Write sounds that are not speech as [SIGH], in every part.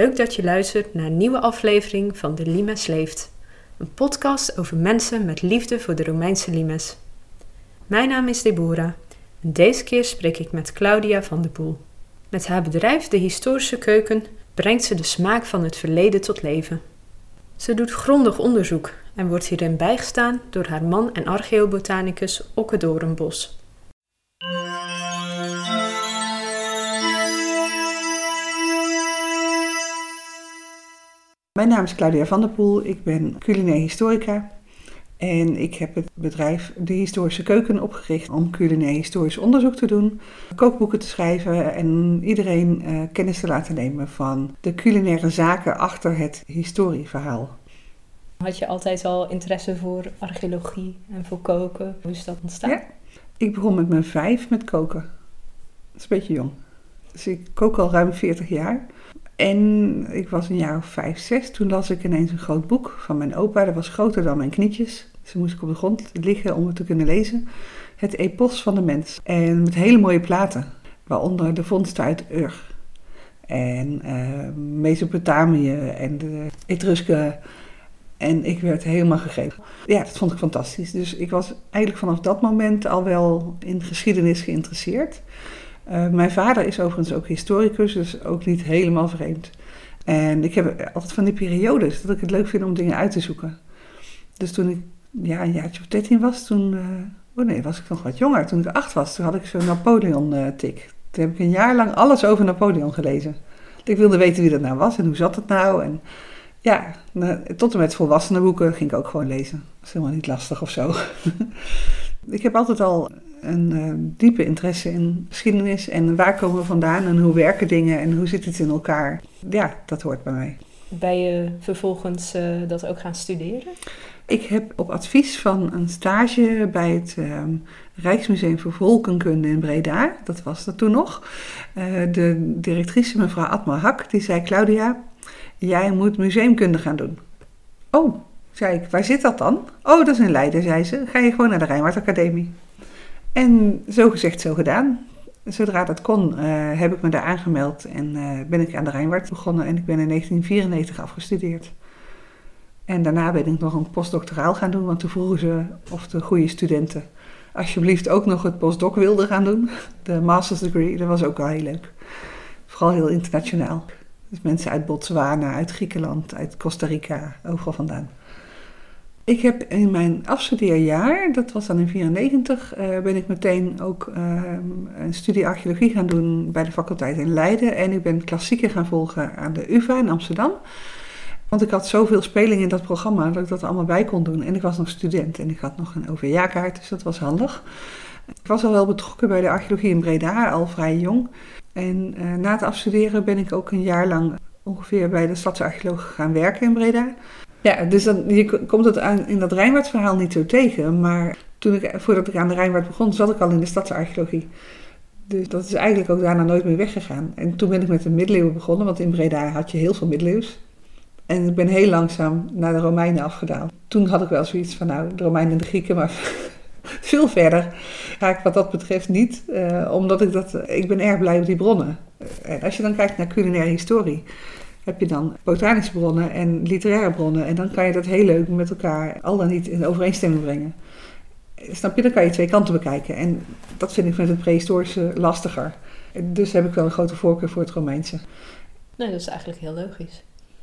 Leuk dat je luistert naar een nieuwe aflevering van De Limes Leeft. Een podcast over mensen met liefde voor de Romeinse limes. Mijn naam is Deborah en deze keer spreek ik met Claudia van de Poel. Met haar bedrijf De Historische Keuken brengt ze de smaak van het verleden tot leven. Ze doet grondig onderzoek en wordt hierin bijgestaan door haar man en archeobotanicus Okke Doornbos. Mijn naam is Claudia van der Poel, ik ben culinair historica en ik heb het bedrijf De Historische Keuken opgericht om culinair historisch onderzoek te doen, kookboeken te schrijven en iedereen uh, kennis te laten nemen van de culinaire zaken achter het historieverhaal. Had je altijd al interesse voor archeologie en voor koken? Hoe is dat ontstaan? Ja, ik begon met mijn vijf met koken. Dat is een beetje jong. Dus ik kook al ruim 40 jaar. En ik was een jaar of vijf, zes. Toen las ik ineens een groot boek van mijn opa. Dat was groter dan mijn knietjes. Dus moest ik op de grond liggen om het te kunnen lezen. Het Epos van de Mens. En met hele mooie platen. Waaronder de vondsten uit Ur. En uh, Mesopotamië en de Etrusken. En ik werd helemaal gegrepen. Ja, dat vond ik fantastisch. Dus ik was eigenlijk vanaf dat moment al wel in geschiedenis geïnteresseerd. Uh, mijn vader is overigens ook historicus, dus ook niet helemaal vreemd. En ik heb altijd van die periodes dat ik het leuk vind om dingen uit te zoeken. Dus toen ik ja, een jaartje of dertien was, toen... Uh, nee, was ik nog wat jonger. Toen ik acht was, toen had ik zo'n Napoleon-tik. Toen heb ik een jaar lang alles over Napoleon gelezen. Ik wilde weten wie dat nou was en hoe zat het nou. En ja, tot en met volwassenenboeken ging ik ook gewoon lezen. Dat is helemaal niet lastig of zo. [LAUGHS] ik heb altijd al een uh, diepe interesse in geschiedenis en waar komen we vandaan en hoe werken dingen en hoe zit het in elkaar. Ja, dat hoort bij mij. Ben je vervolgens uh, dat ook gaan studeren? Ik heb op advies van een stage bij het uh, Rijksmuseum voor Volkenkunde in Breda, dat was dat toen nog, uh, de directrice mevrouw Atma Hak, die zei Claudia, jij moet museumkunde gaan doen. Oh, zei ik, waar zit dat dan? Oh, dat is in Leiden, zei ze. Ga je gewoon naar de Rijnwaard Academie. En zo gezegd, zo gedaan. Zodra dat kon, uh, heb ik me daar aangemeld en uh, ben ik aan de Rijnwaard begonnen en ik ben in 1994 afgestudeerd. En daarna ben ik nog een postdoctoraal gaan doen, want toen vroegen ze of de goede studenten alsjeblieft ook nog het postdoc wilden gaan doen. De master's degree, dat was ook wel heel leuk. Vooral heel internationaal. Dus mensen uit Botswana, uit Griekenland, uit Costa Rica, overal vandaan. Ik heb in mijn afstudeerjaar, dat was dan in 1994, uh, ben ik meteen ook uh, een studie archeologie gaan doen bij de faculteit in Leiden. En ik ben klassieken gaan volgen aan de UvA in Amsterdam. Want ik had zoveel speling in dat programma dat ik dat allemaal bij kon doen. En ik was nog student en ik had nog een OV-jaarkaart, dus dat was handig. Ik was al wel betrokken bij de archeologie in Breda, al vrij jong. En uh, na het afstuderen ben ik ook een jaar lang ongeveer bij de stadsarcheoloog gaan werken in Breda. Ja, dus dan, je komt het aan, in dat Rijnwaardsverhaal niet zo tegen. Maar toen ik, voordat ik aan de Rijnwaard begon, zat ik al in de stadsarcheologie. Dus dat is eigenlijk ook daarna nooit meer weggegaan. En toen ben ik met de middeleeuwen begonnen, want in Breda had je heel veel middeleeuws. En ik ben heel langzaam naar de Romeinen afgedaald. Toen had ik wel zoiets van, nou, de Romeinen en de Grieken, maar [LAUGHS] veel verder ga ik wat dat betreft niet. Uh, omdat ik dat, ik ben erg blij met die bronnen. En als je dan kijkt naar culinaire historie, heb je dan botanische bronnen en literaire bronnen. En dan kan je dat heel leuk met elkaar al dan niet in overeenstemming brengen. Snap je? Dan kan je twee kanten bekijken. En dat vind ik met het prehistorische lastiger. Dus heb ik wel een grote voorkeur voor het Romeinse. Nee, dat is eigenlijk heel logisch.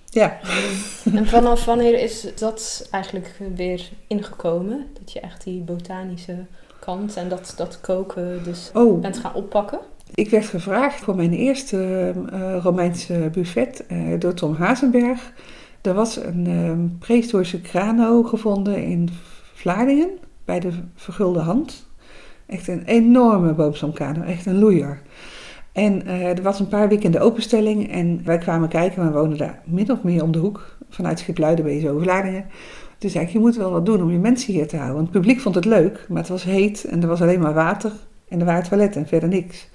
Ja. [LAUGHS] En vanaf wanneer is dat eigenlijk weer ingekomen? Dat je echt die botanische kant en dat, dat koken dus oh. bent gaan oppakken? Ik werd gevraagd voor mijn eerste uh, Romeinse buffet uh, door Tom Hazenberg. Er was een uh, prehistorische krano gevonden in Vlaardingen bij de Vergulde Hand. Echt een enorme boomstamkrano, echt een loeier. En er was een paar weken in de openstelling en wij kwamen kijken, we woonden daar min of meer om de hoek vanuit Schipluiden bij zo Vlaardingen. Zei ik, je moet wel wat doen om je mensen hier te houden. Het publiek vond het leuk, maar het was heet en er was alleen maar water en er waren toiletten en verder niks.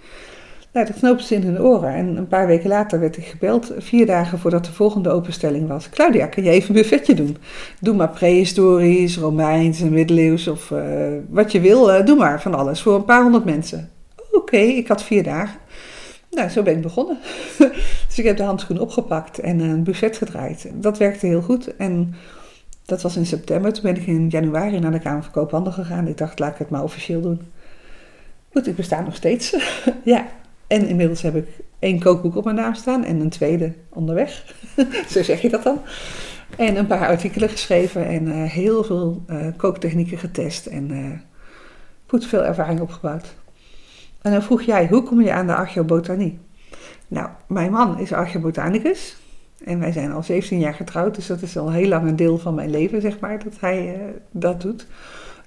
Nou, dat knoopte ze in hun oren. En een paar weken later werd ik gebeld, vier dagen voordat de volgende openstelling was. Claudia, kan je even een buffetje doen? Doe maar prehistorisch, Romeins en middeleeuws of uh, wat je wil. Uh, doe maar van alles, voor een paar honderd mensen. Oké, ik had vier dagen. Nou, zo ben ik begonnen. [LAUGHS] Dus ik heb de handschoen opgepakt en een buffet gedraaid. Dat werkte heel goed. En dat was in september. Toen ben ik in januari naar de Kamer van Koophandel gegaan. Ik dacht, laat ik het maar officieel doen. Goed, ik besta nog steeds. [LAUGHS] ja. En inmiddels heb ik één kookboek op mijn naam staan en een tweede onderweg. [LAUGHS] Zo zeg je dat dan. En een paar artikelen geschreven en uh, heel veel uh, kooktechnieken getest en uh, goed veel ervaring opgebouwd. En dan vroeg jij, hoe kom je aan de archeobotanie? Nou, mijn man is archeobotanicus en wij zijn al 17 jaar getrouwd, dus dat is al heel lang een deel van mijn leven, zeg maar, dat hij dat doet.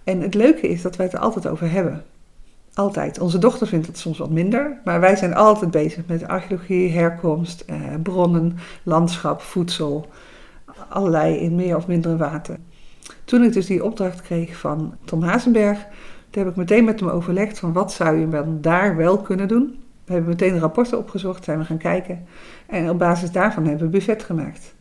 En het leuke is dat wij het er altijd over hebben. Altijd. Onze dochter vindt het soms wat minder, maar wij zijn altijd bezig met archeologie, herkomst, eh, bronnen, landschap, voedsel, allerlei in meer of mindere water. Toen ik dus die opdracht kreeg van Tom Hazenberg, toen heb ik meteen met hem overlegd van wat zou je dan daar wel kunnen doen. We hebben meteen rapporten opgezocht, zijn we gaan kijken en op basis daarvan hebben we buffet gemaakt.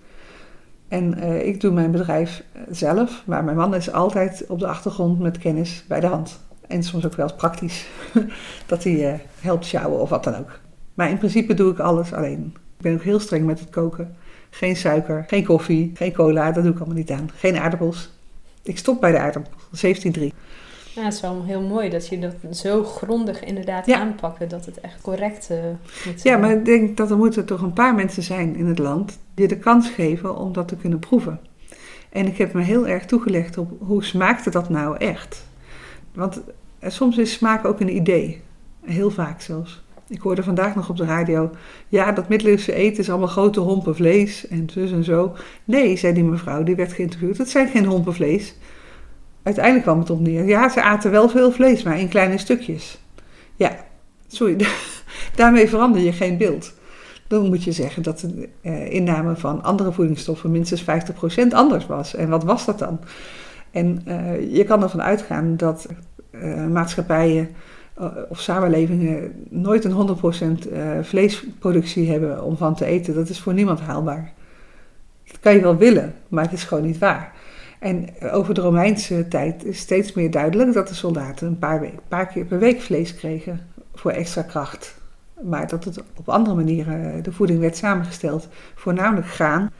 En uh, ik doe mijn bedrijf zelf, maar mijn man is altijd op de achtergrond met kennis bij de hand. En soms ook wel eens praktisch. [LAUGHS] dat hij uh, helpt sjouwen of wat dan ook. Maar in principe doe ik alles alleen. Ik ben ook heel streng met het koken. Geen suiker, geen koffie, geen cola, dat doe ik allemaal niet aan. Geen aardappels. Ik stop bij de aardappels, 17,3. Ja, het is wel heel mooi dat je dat zo grondig inderdaad ja. aanpakken, dat het echt correct uh, moet zijn. Ja, maar ik denk dat er moeten toch een paar mensen zijn in het land die de kans geven om dat te kunnen proeven. En ik heb me heel erg toegelegd op hoe smaakte dat nou echt? Want eh, soms is smaak ook een idee. Heel vaak zelfs. Ik hoorde vandaag nog op de radio, ja, dat middeleeuwse eten is allemaal grote hompen vlees en zus en zo. Nee, zei die mevrouw, die werd geïnterviewd, dat zijn geen hompen vlees. Uiteindelijk kwam het op neer, ja, ze aten wel veel vlees, maar in kleine stukjes. Ja, sorry, [LAUGHS] daarmee verander je geen beeld. Dan moet je zeggen dat de eh, inname van andere voedingsstoffen minstens 50% anders was. En wat was dat dan? En uh, je kan ervan uitgaan dat uh, maatschappijen uh, of samenlevingen nooit een 100% vleesproductie hebben om van te eten. Dat is voor niemand haalbaar. Dat kan je wel willen, maar het is gewoon niet waar. En over de Romeinse tijd is steeds meer duidelijk dat de soldaten een paar, paar keer per week vlees kregen voor extra kracht. Maar dat het op andere manieren de voeding werd samengesteld. Voornamelijk graan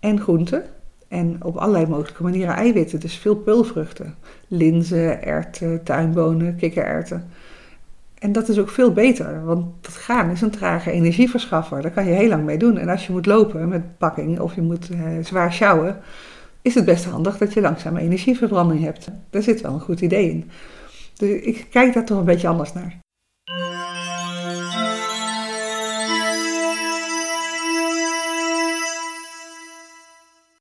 en groenten en op allerlei mogelijke manieren eiwitten, dus veel pulvruchten. Linzen, erwten, tuinbonen, kikkererwten. En dat is ook veel beter, want dat gaan is een trage energieverschaffer. Daar kan je heel lang mee doen. En als je moet lopen met pakking of je moet uh, zwaar sjouwen, is het best handig dat je langzame energieverbranding hebt. Daar zit wel een goed idee in. Dus ik kijk daar toch een beetje anders naar.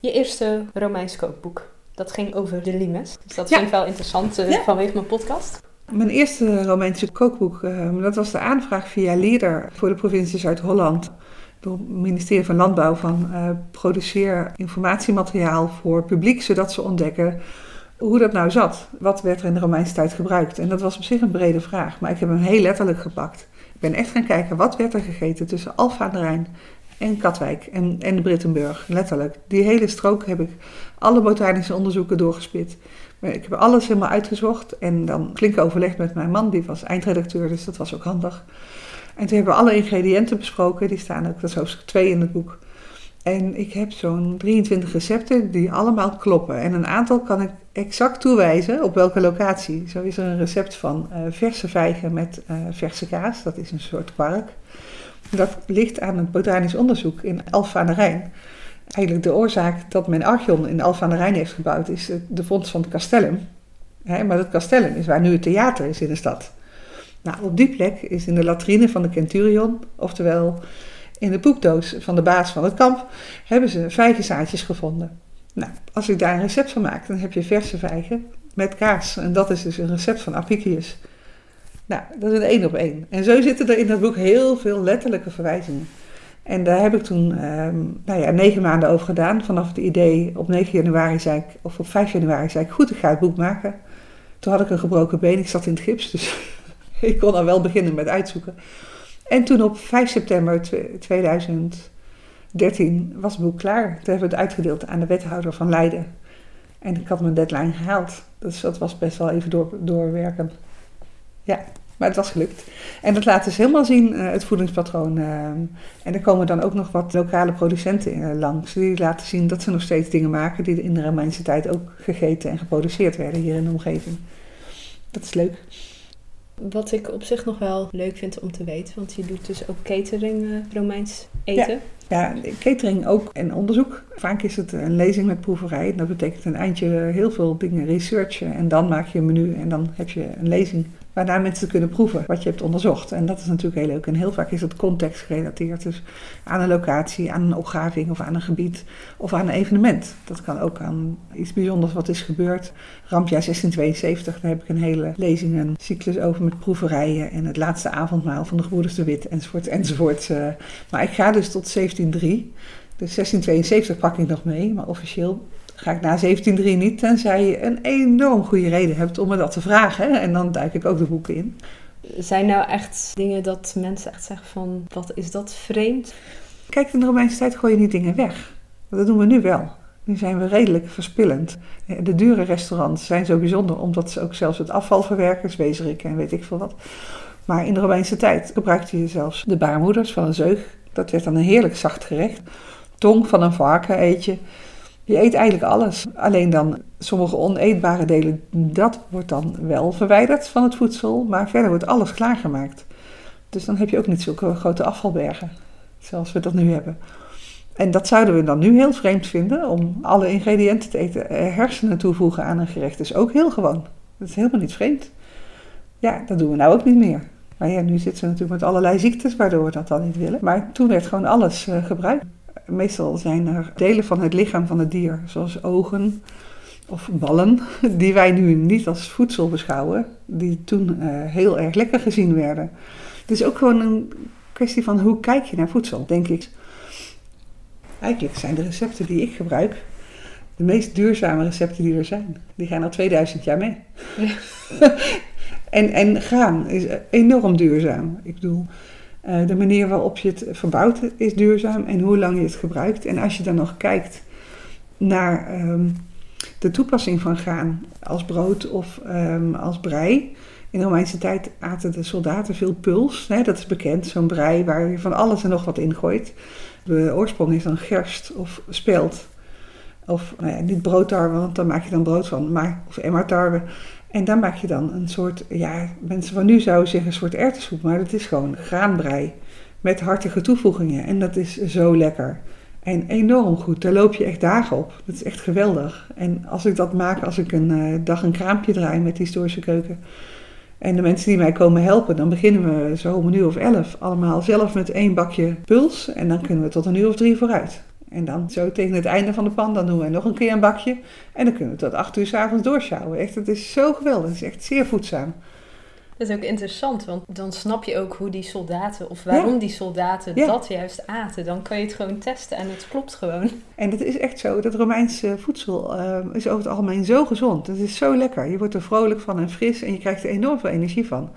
Je eerste Romeins kookboek. Dat ging over de limes. Dus dat vind ik wel interessant uh, vanwege mijn podcast. Mijn eerste Romeinse kookboek, uh, dat was de aanvraag via Leader voor de provincie Zuid-Holland. Door het ministerie van Landbouw van uh, produceer informatiemateriaal voor publiek, zodat ze ontdekken hoe dat nou zat. Wat werd er in de Romeinse tijd gebruikt? En dat was op zich een brede vraag, maar ik heb hem heel letterlijk gepakt. Ik ben echt gaan kijken, wat werd er gegeten tussen Alfa aan de Rijn en Katwijk en, en de Brittenburg, letterlijk. Die hele strook heb ik alle botanische onderzoeken doorgespit. Ik heb alles helemaal uitgezocht en dan flink overlegd met mijn man, die was eindredacteur, dus dat was ook handig. En toen hebben we alle ingrediënten besproken, die staan ook, dat is hoofdstuk 2 in het boek. En ik heb zo'n 23 recepten die allemaal kloppen. En een aantal kan ik exact toewijzen op welke locatie. Zo is er een recept van uh, verse vijgen met uh, verse kaas, dat is een soort kwark. Dat ligt aan het botanisch onderzoek in Alphen aan Rijn. Eigenlijk de oorzaak dat men Archeon in Alphen aan Rijn heeft gebouwd is de vondst van het Castellum. maar dat Castellum is waar nu het theater is in de stad. Nou, op die plek is in de latrine van de Centurion, oftewel in de poepdoos van de baas van het kamp, hebben ze vijgenzaadjes gevonden. Nou, als ik daar een recept van maak, dan heb je verse vijgen met kaas. En dat is dus een recept van Apicius. Nou, dat is een één op één. En zo zitten er in dat boek heel veel letterlijke verwijzingen. En daar heb ik toen um, nou ja, negen maanden over gedaan. Vanaf het idee op 9 januari zei ik, of op 5 januari zei ik, goed, ik ga het boek maken. Toen had ik een gebroken been, ik zat in het gips, dus [LAUGHS] ik kon al wel beginnen met uitzoeken. En toen op 5 september 2013 was het boek klaar. Toen hebben we het uitgedeeld aan de wethouder van Leiden. En ik had mijn deadline gehaald. Dus dat was best wel even door, doorwerken. Ja. Maar het was gelukt. En dat laat dus helemaal zien, uh, het voedingspatroon. Uh, en er komen dan ook nog wat lokale producenten uh, langs. Die laten zien dat ze nog steeds dingen maken die in de Romeinse tijd ook gegeten en geproduceerd werden hier in de omgeving. Dat is leuk. Wat ik op zich nog wel leuk vind om te weten, want je doet dus ook catering Romeins eten. Ja. ja, catering ook en onderzoek. Vaak is het een lezing met proeverij. Dat betekent een eindje heel veel dingen researchen. En dan maak je een menu en dan heb je een lezing waarna mensen kunnen proeven wat je hebt onderzocht. En dat is natuurlijk heel leuk. En heel vaak is het contextgerelateerd. Dus aan een locatie, aan een opgraving of aan een gebied of aan een evenement. Dat kan ook aan iets bijzonders wat is gebeurd. Rampjaar 1672, daar heb ik een hele lezing, een cyclus over met proeverijen en het laatste avondmaal van de gebroeders de Wit enzovoort enzovoort. Eh, maar ik ga dus tot 1703. Dus 1672 pak ik nog mee, maar officieel ga ik na 1703 niet, tenzij je een enorm goede reden hebt om me dat te vragen. En dan duik ik ook de boeken in. Zijn nou echt dingen dat mensen echt zeggen van, wat is dat vreemd? Kijk, in de Romeinse tijd gooi je niet dingen weg. Dat doen we nu wel. Nu zijn we redelijk verspillend. De dure restaurants zijn zo bijzonder omdat ze ook zelfs het afval verwerken, zwezerik en weet ik veel wat. Maar in de Romeinse tijd gebruikte je zelfs de baarmoeders van een zeug. Dat werd dan een heerlijk zacht gerecht. Tong van een varken eet je. Je eet eigenlijk alles. Alleen dan sommige oneetbare delen, dat wordt dan wel verwijderd van het voedsel. Maar verder wordt alles klaargemaakt. Dus dan heb je ook niet zulke grote afvalbergen. Zoals we dat nu hebben. En dat zouden we dan nu heel vreemd vinden om alle ingrediënten te eten. Hersenen toevoegen aan een gerecht is ook heel gewoon. Dat is helemaal niet vreemd. Ja, dat doen we nou ook niet meer. Maar ja, nu zitten we natuurlijk met allerlei ziektes waardoor we dat dan niet willen. Maar toen werd gewoon alles uh, gebruikt. Meestal zijn er delen van het lichaam van het dier, zoals ogen of ballen, [LAUGHS] die wij nu niet als voedsel beschouwen, die toen uh, heel erg lekker gezien werden. Het is ook gewoon een kwestie van hoe kijk je naar voedsel, denk ik. Eigenlijk zijn de recepten die ik gebruik de meest duurzame recepten die er zijn. Die gaan al 2000 jaar mee. Ja. [LAUGHS] en, en graan is enorm duurzaam. Ik bedoel, uh, de manier waarop je het verbouwt is duurzaam en hoe lang je het gebruikt. En als je dan nog kijkt naar um, de toepassing van graan als brood of um, als brei. In de Romeinse tijd aten de soldaten veel puls. Hè, dat is bekend, zo'n brei waar je van alles en nog wat in gooit. De oorsprong is dan gerst of spelt. Of nou ja, niet broodtarwe, want daar maak je dan brood van. Maar, of emmertarwe. En daar maak je dan een soort, ja, mensen van nu zouden zeggen een soort erwtensoep, maar dat is gewoon graanbrei met hartige toevoegingen. En dat is zo lekker. En enorm goed. Daar loop je echt dagen op. Dat is echt geweldig. En als ik dat maak, als ik een uh, dag een kraampje draai met historische keuken. En de mensen die mij komen helpen, dan beginnen we zo om een uur of elf allemaal zelf met één bakje puls. En dan kunnen we tot een uur of drie vooruit. En dan zo tegen het einde van de pan, dan doen we nog een keer een bakje. En dan kunnen we tot acht uur s'avonds doorsjouwen. Echt, het is zo geweldig. Het is echt zeer voedzaam. Dat is ook interessant, want dan snap je ook hoe die soldaten, of waarom die soldaten dat juist aten. Dan kan je het gewoon testen en het klopt gewoon. En het is echt zo, dat Romeinse voedsel uh, is over het algemeen zo gezond. Het is zo lekker. Je wordt er vrolijk van en fris en je krijgt er enorm veel energie van.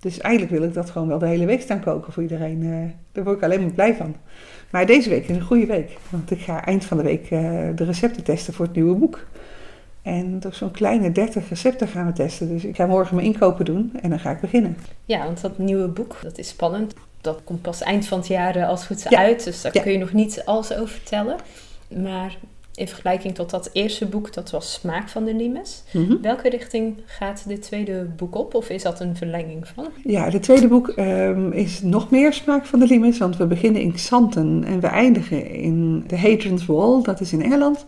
Dus eigenlijk wil ik dat gewoon wel de hele week staan koken voor iedereen. Uh, daar word ik alleen maar blij van. Maar deze week is een goede week. Want ik ga eind van de week uh, de recepten testen voor het nieuwe boek. En door zo'n kleine 30 recepten gaan we testen. Dus ik ga morgen mijn inkopen doen en dan ga ik beginnen. Ja, want dat nieuwe boek, dat is spannend. Dat komt pas eind van het jaar eh, als goed uit. Dus daar kun je nog niet alles over vertellen. Maar in vergelijking tot dat eerste boek, dat was Smaak van de Limes. Mhm. Welke richting gaat dit tweede boek op? Of is dat een verlenging van? Ja, het tweede boek ehm, is nog meer Smaak van de Limes. Want we beginnen in Xanten en we eindigen in de Hadrian's Wall. Dat is in Engeland.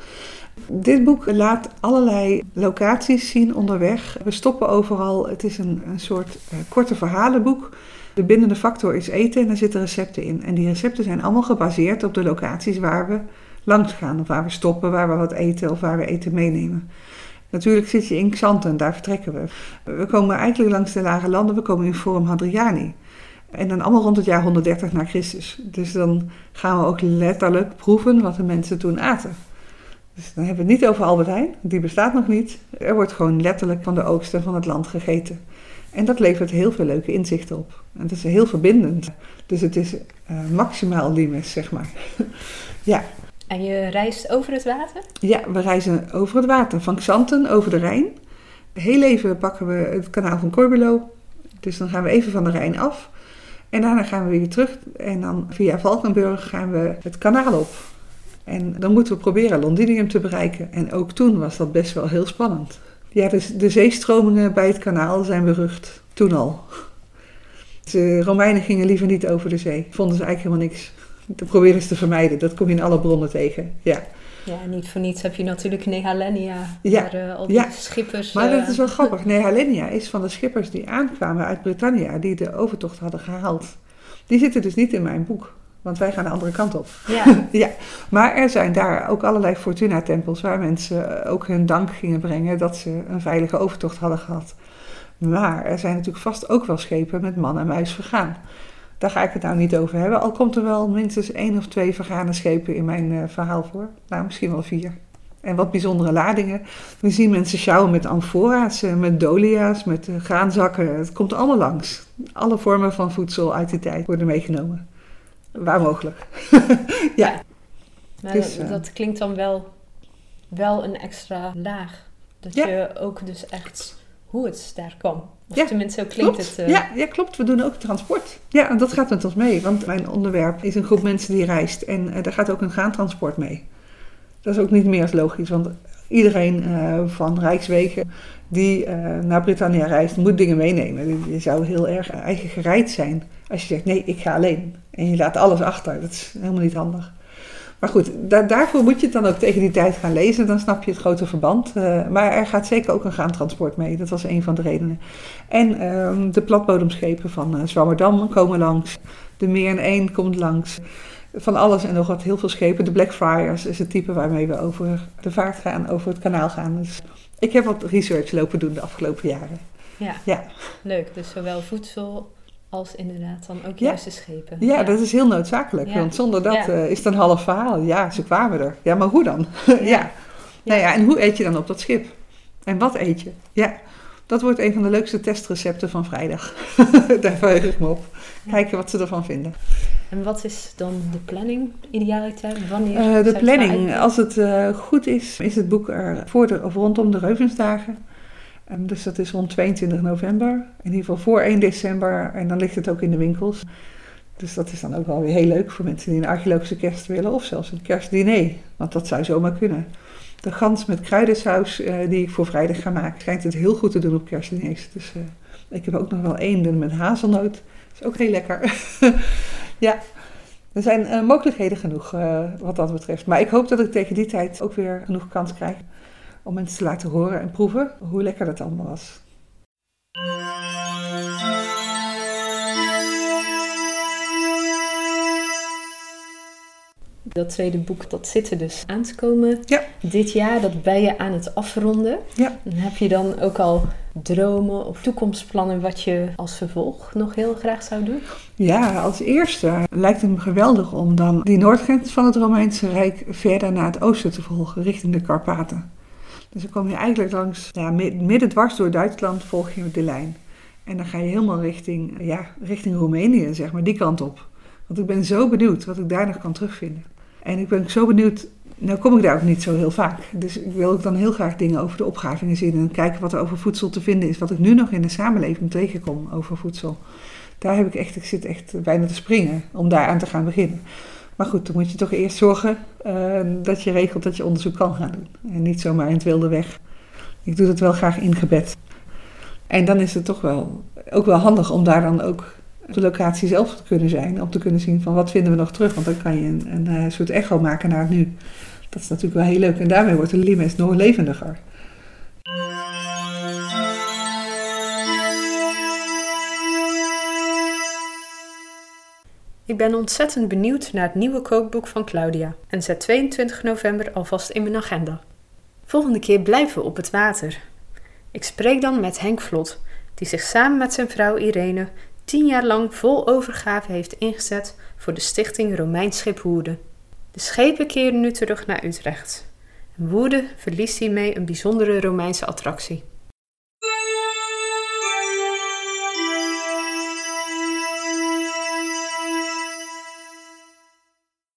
Dit boek laat allerlei locaties zien onderweg. We stoppen overal. Het is een, een soort uh, korte verhalenboek. De bindende factor is eten en daar zitten recepten in. En die recepten zijn allemaal gebaseerd op de locaties waar we langs gaan. Of waar we stoppen, waar we wat eten of waar we eten meenemen. Natuurlijk zit je in Xanten, daar vertrekken we. We komen eigenlijk langs de lage landen, we komen in Forum Hadriani. En dan allemaal rond het jaar 130 na Christus. Dus dan gaan we ook letterlijk proeven wat de mensen toen aten. Dus dan hebben we het niet over Albert Heijn, die bestaat nog niet. Er wordt gewoon letterlijk van de oogsten van het land gegeten. En dat levert heel veel leuke inzichten op. En het is heel verbindend. Dus het is uh, maximaal limes, zeg maar. [LAUGHS] ja. En je reist over het water? Ja, we reizen over het water. Van Xanten over de Rijn. Heel even pakken we het kanaal van Corbulo. Dus dan gaan we even van de Rijn af. En daarna gaan we weer terug. En dan via Valkenburg gaan we het kanaal op. En dan moeten we proberen Londinium te bereiken. En ook toen was dat best wel heel spannend. Ja, dus de zeestromingen bij het kanaal zijn berucht. Toen al. De Romeinen gingen liever niet over de zee. Vonden ze eigenlijk helemaal niks. Dat proberen ze te vermijden. Dat kom je in alle bronnen tegen. Ja. Ja, niet voor niets heb je natuurlijk Nehalenia, Ja, waar eh, al die ja. schippers... Maar eh, dat is wel grappig. [LAUGHS] Nehalenia is van de schippers die aankwamen uit Britannia, die de overtocht hadden gehaald. Die zitten dus niet in mijn boek, want wij gaan de andere kant op. Ja, [LAUGHS] Ja, maar er zijn daar ook allerlei Fortuna-tempels waar mensen ook hun dank gingen brengen dat ze een veilige overtocht hadden gehad. Maar er zijn natuurlijk vast ook wel schepen met man en muis vergaan. Daar ga ik het nou niet over hebben, al komt er wel minstens één of twee vergane schepen in mijn eh, verhaal voor. Nou, misschien wel vier. En wat bijzondere ladingen. We zien mensen sjouwen met amfora's, eh, met dolia's, met eh, graanzakken. Het komt allemaal langs. Alle vormen van voedsel uit die tijd worden meegenomen. Waar mogelijk. [LAUGHS] ja. maar Dus, dat, dat klinkt dan wel, wel een extra laag. Dat Ja. je ook dus echt hoe het daar kwam. Of Ja, tenminste, zo klinkt Klopt. het. eh, Ja, ja, klopt. We doen ook transport. Ja, en dat gaat met ons mee. Want mijn onderwerp is een groep mensen die reist. En eh, daar gaat ook een graantransport mee. Dat is ook niet meer als logisch. Want iedereen eh, van Rijkswegen die naar Britannia reist, moet dingen meenemen. Je zou heel erg eigen gereid zijn als je zegt, nee, ik ga alleen. En je laat alles achter. Dat is helemaal niet handig. Maar goed, da- daarvoor moet je het dan ook tegen die tijd gaan lezen. Dan snap je het grote verband. Eh, maar er gaat zeker ook een graantransport mee. Dat was een van de redenen. En ehm, de platbodemschepen van eh Zwammerdam komen langs. De Meer in 1 komt langs. Van alles en nog wat. Heel veel schepen. De Blackfriars is het type waarmee we over de vaart gaan, over het kanaal gaan. Dus ik heb wat research lopen doen de afgelopen jaren. ja, Ja, leuk. Dus zowel voedsel als inderdaad dan ook Ja. juist de schepen. ja, dat is heel noodzakelijk. Ja. Want zonder dat eh, is het een half verhaal. Ja, ze kwamen er. Ja, maar hoe dan? [LAUGHS] ja. Nou ja, en hoe eet je dan op dat schip? En wat eet je? Ja, dat wordt een van de leukste testrecepten van vrijdag. [LAUGHS] Daar verheug ik me op. Kijken wat ze ervan vinden. En wat is dan de planning, idealiter? Wanneer? Zou de planning, als het eh, goed is, is het boek er voor de, of rondom de Reuvensdagen. Ehm, dus dat is rond 22 november. In ieder geval voor 1 december. En dan ligt het ook in de winkels. Dus dat is dan ook wel weer heel leuk voor mensen die een archeologische kerst willen. Of zelfs een kerstdiner. Want dat zou zomaar kunnen. De gans met kruidensaus eh, die ik voor vrijdag ga maken, schijnt het heel goed te doen op kerstdiners. Dus eh, ik heb ook nog wel één met hazelnoot. Dat is ook heel lekker. [LAUGHS] ja, er zijn eh, mogelijkheden genoeg wat dat betreft. Maar ik hoop dat ik tegen die tijd ook weer genoeg kans krijg om mensen te laten horen en proeven hoe lekker dat allemaal was. Dat tweede boek, dat zit er dus aan te komen Ja. dit jaar. Dat ben je aan het afronden. Ja. En heb je dan ook al dromen of toekomstplannen wat je als vervolg nog heel graag zou doen? Ja, als eerste lijkt het me geweldig om dan die noordgrens van het Romeinse Rijk verder naar het oosten te volgen, richting de Karpaten. Dus dan kom je eigenlijk langs, ja, mi- midden dwars door Duitsland volg je de lijn. En dan ga je helemaal richting, ja, richting Roemenië, zeg maar, die kant op. Want ik ben zo benieuwd wat ik daar nog kan terugvinden. En ik ben zo benieuwd, nou kom ik daar ook niet zo heel vaak. Dus ik wil ook dan heel graag dingen over de opgravingen zien en kijken wat er over voedsel te vinden is. Wat ik nu nog in de samenleving tegenkom over voedsel. Daar heb ik echt, ik zit echt bijna te springen om daar aan te gaan beginnen. Maar goed, dan moet je toch eerst zorgen eh, dat je regelt dat je onderzoek kan gaan doen. En niet zomaar in het wilde weg. Ik doe dat wel graag in gebed. En dan is het toch wel, ook wel handig om daar dan ook de locatie zelf te kunnen zijn. Om te kunnen zien van wat vinden we nog terug. Want dan kan je een, een, eh, soort echo maken naar het nu. Dat is natuurlijk wel heel leuk. En daarmee wordt de limes nog levendiger. Ik ben ontzettend benieuwd naar het nieuwe kookboek van Claudia en zet 22 november alvast in mijn agenda. Volgende keer blijven we op het water. Ik spreek dan met Henk Vlot, die zich samen met zijn vrouw Irene tien jaar lang vol overgave heeft ingezet voor de stichting Romeins Schip Woerden. De schepen keren nu terug naar Utrecht. En Woerden verliest hiermee een bijzondere Romeinse attractie.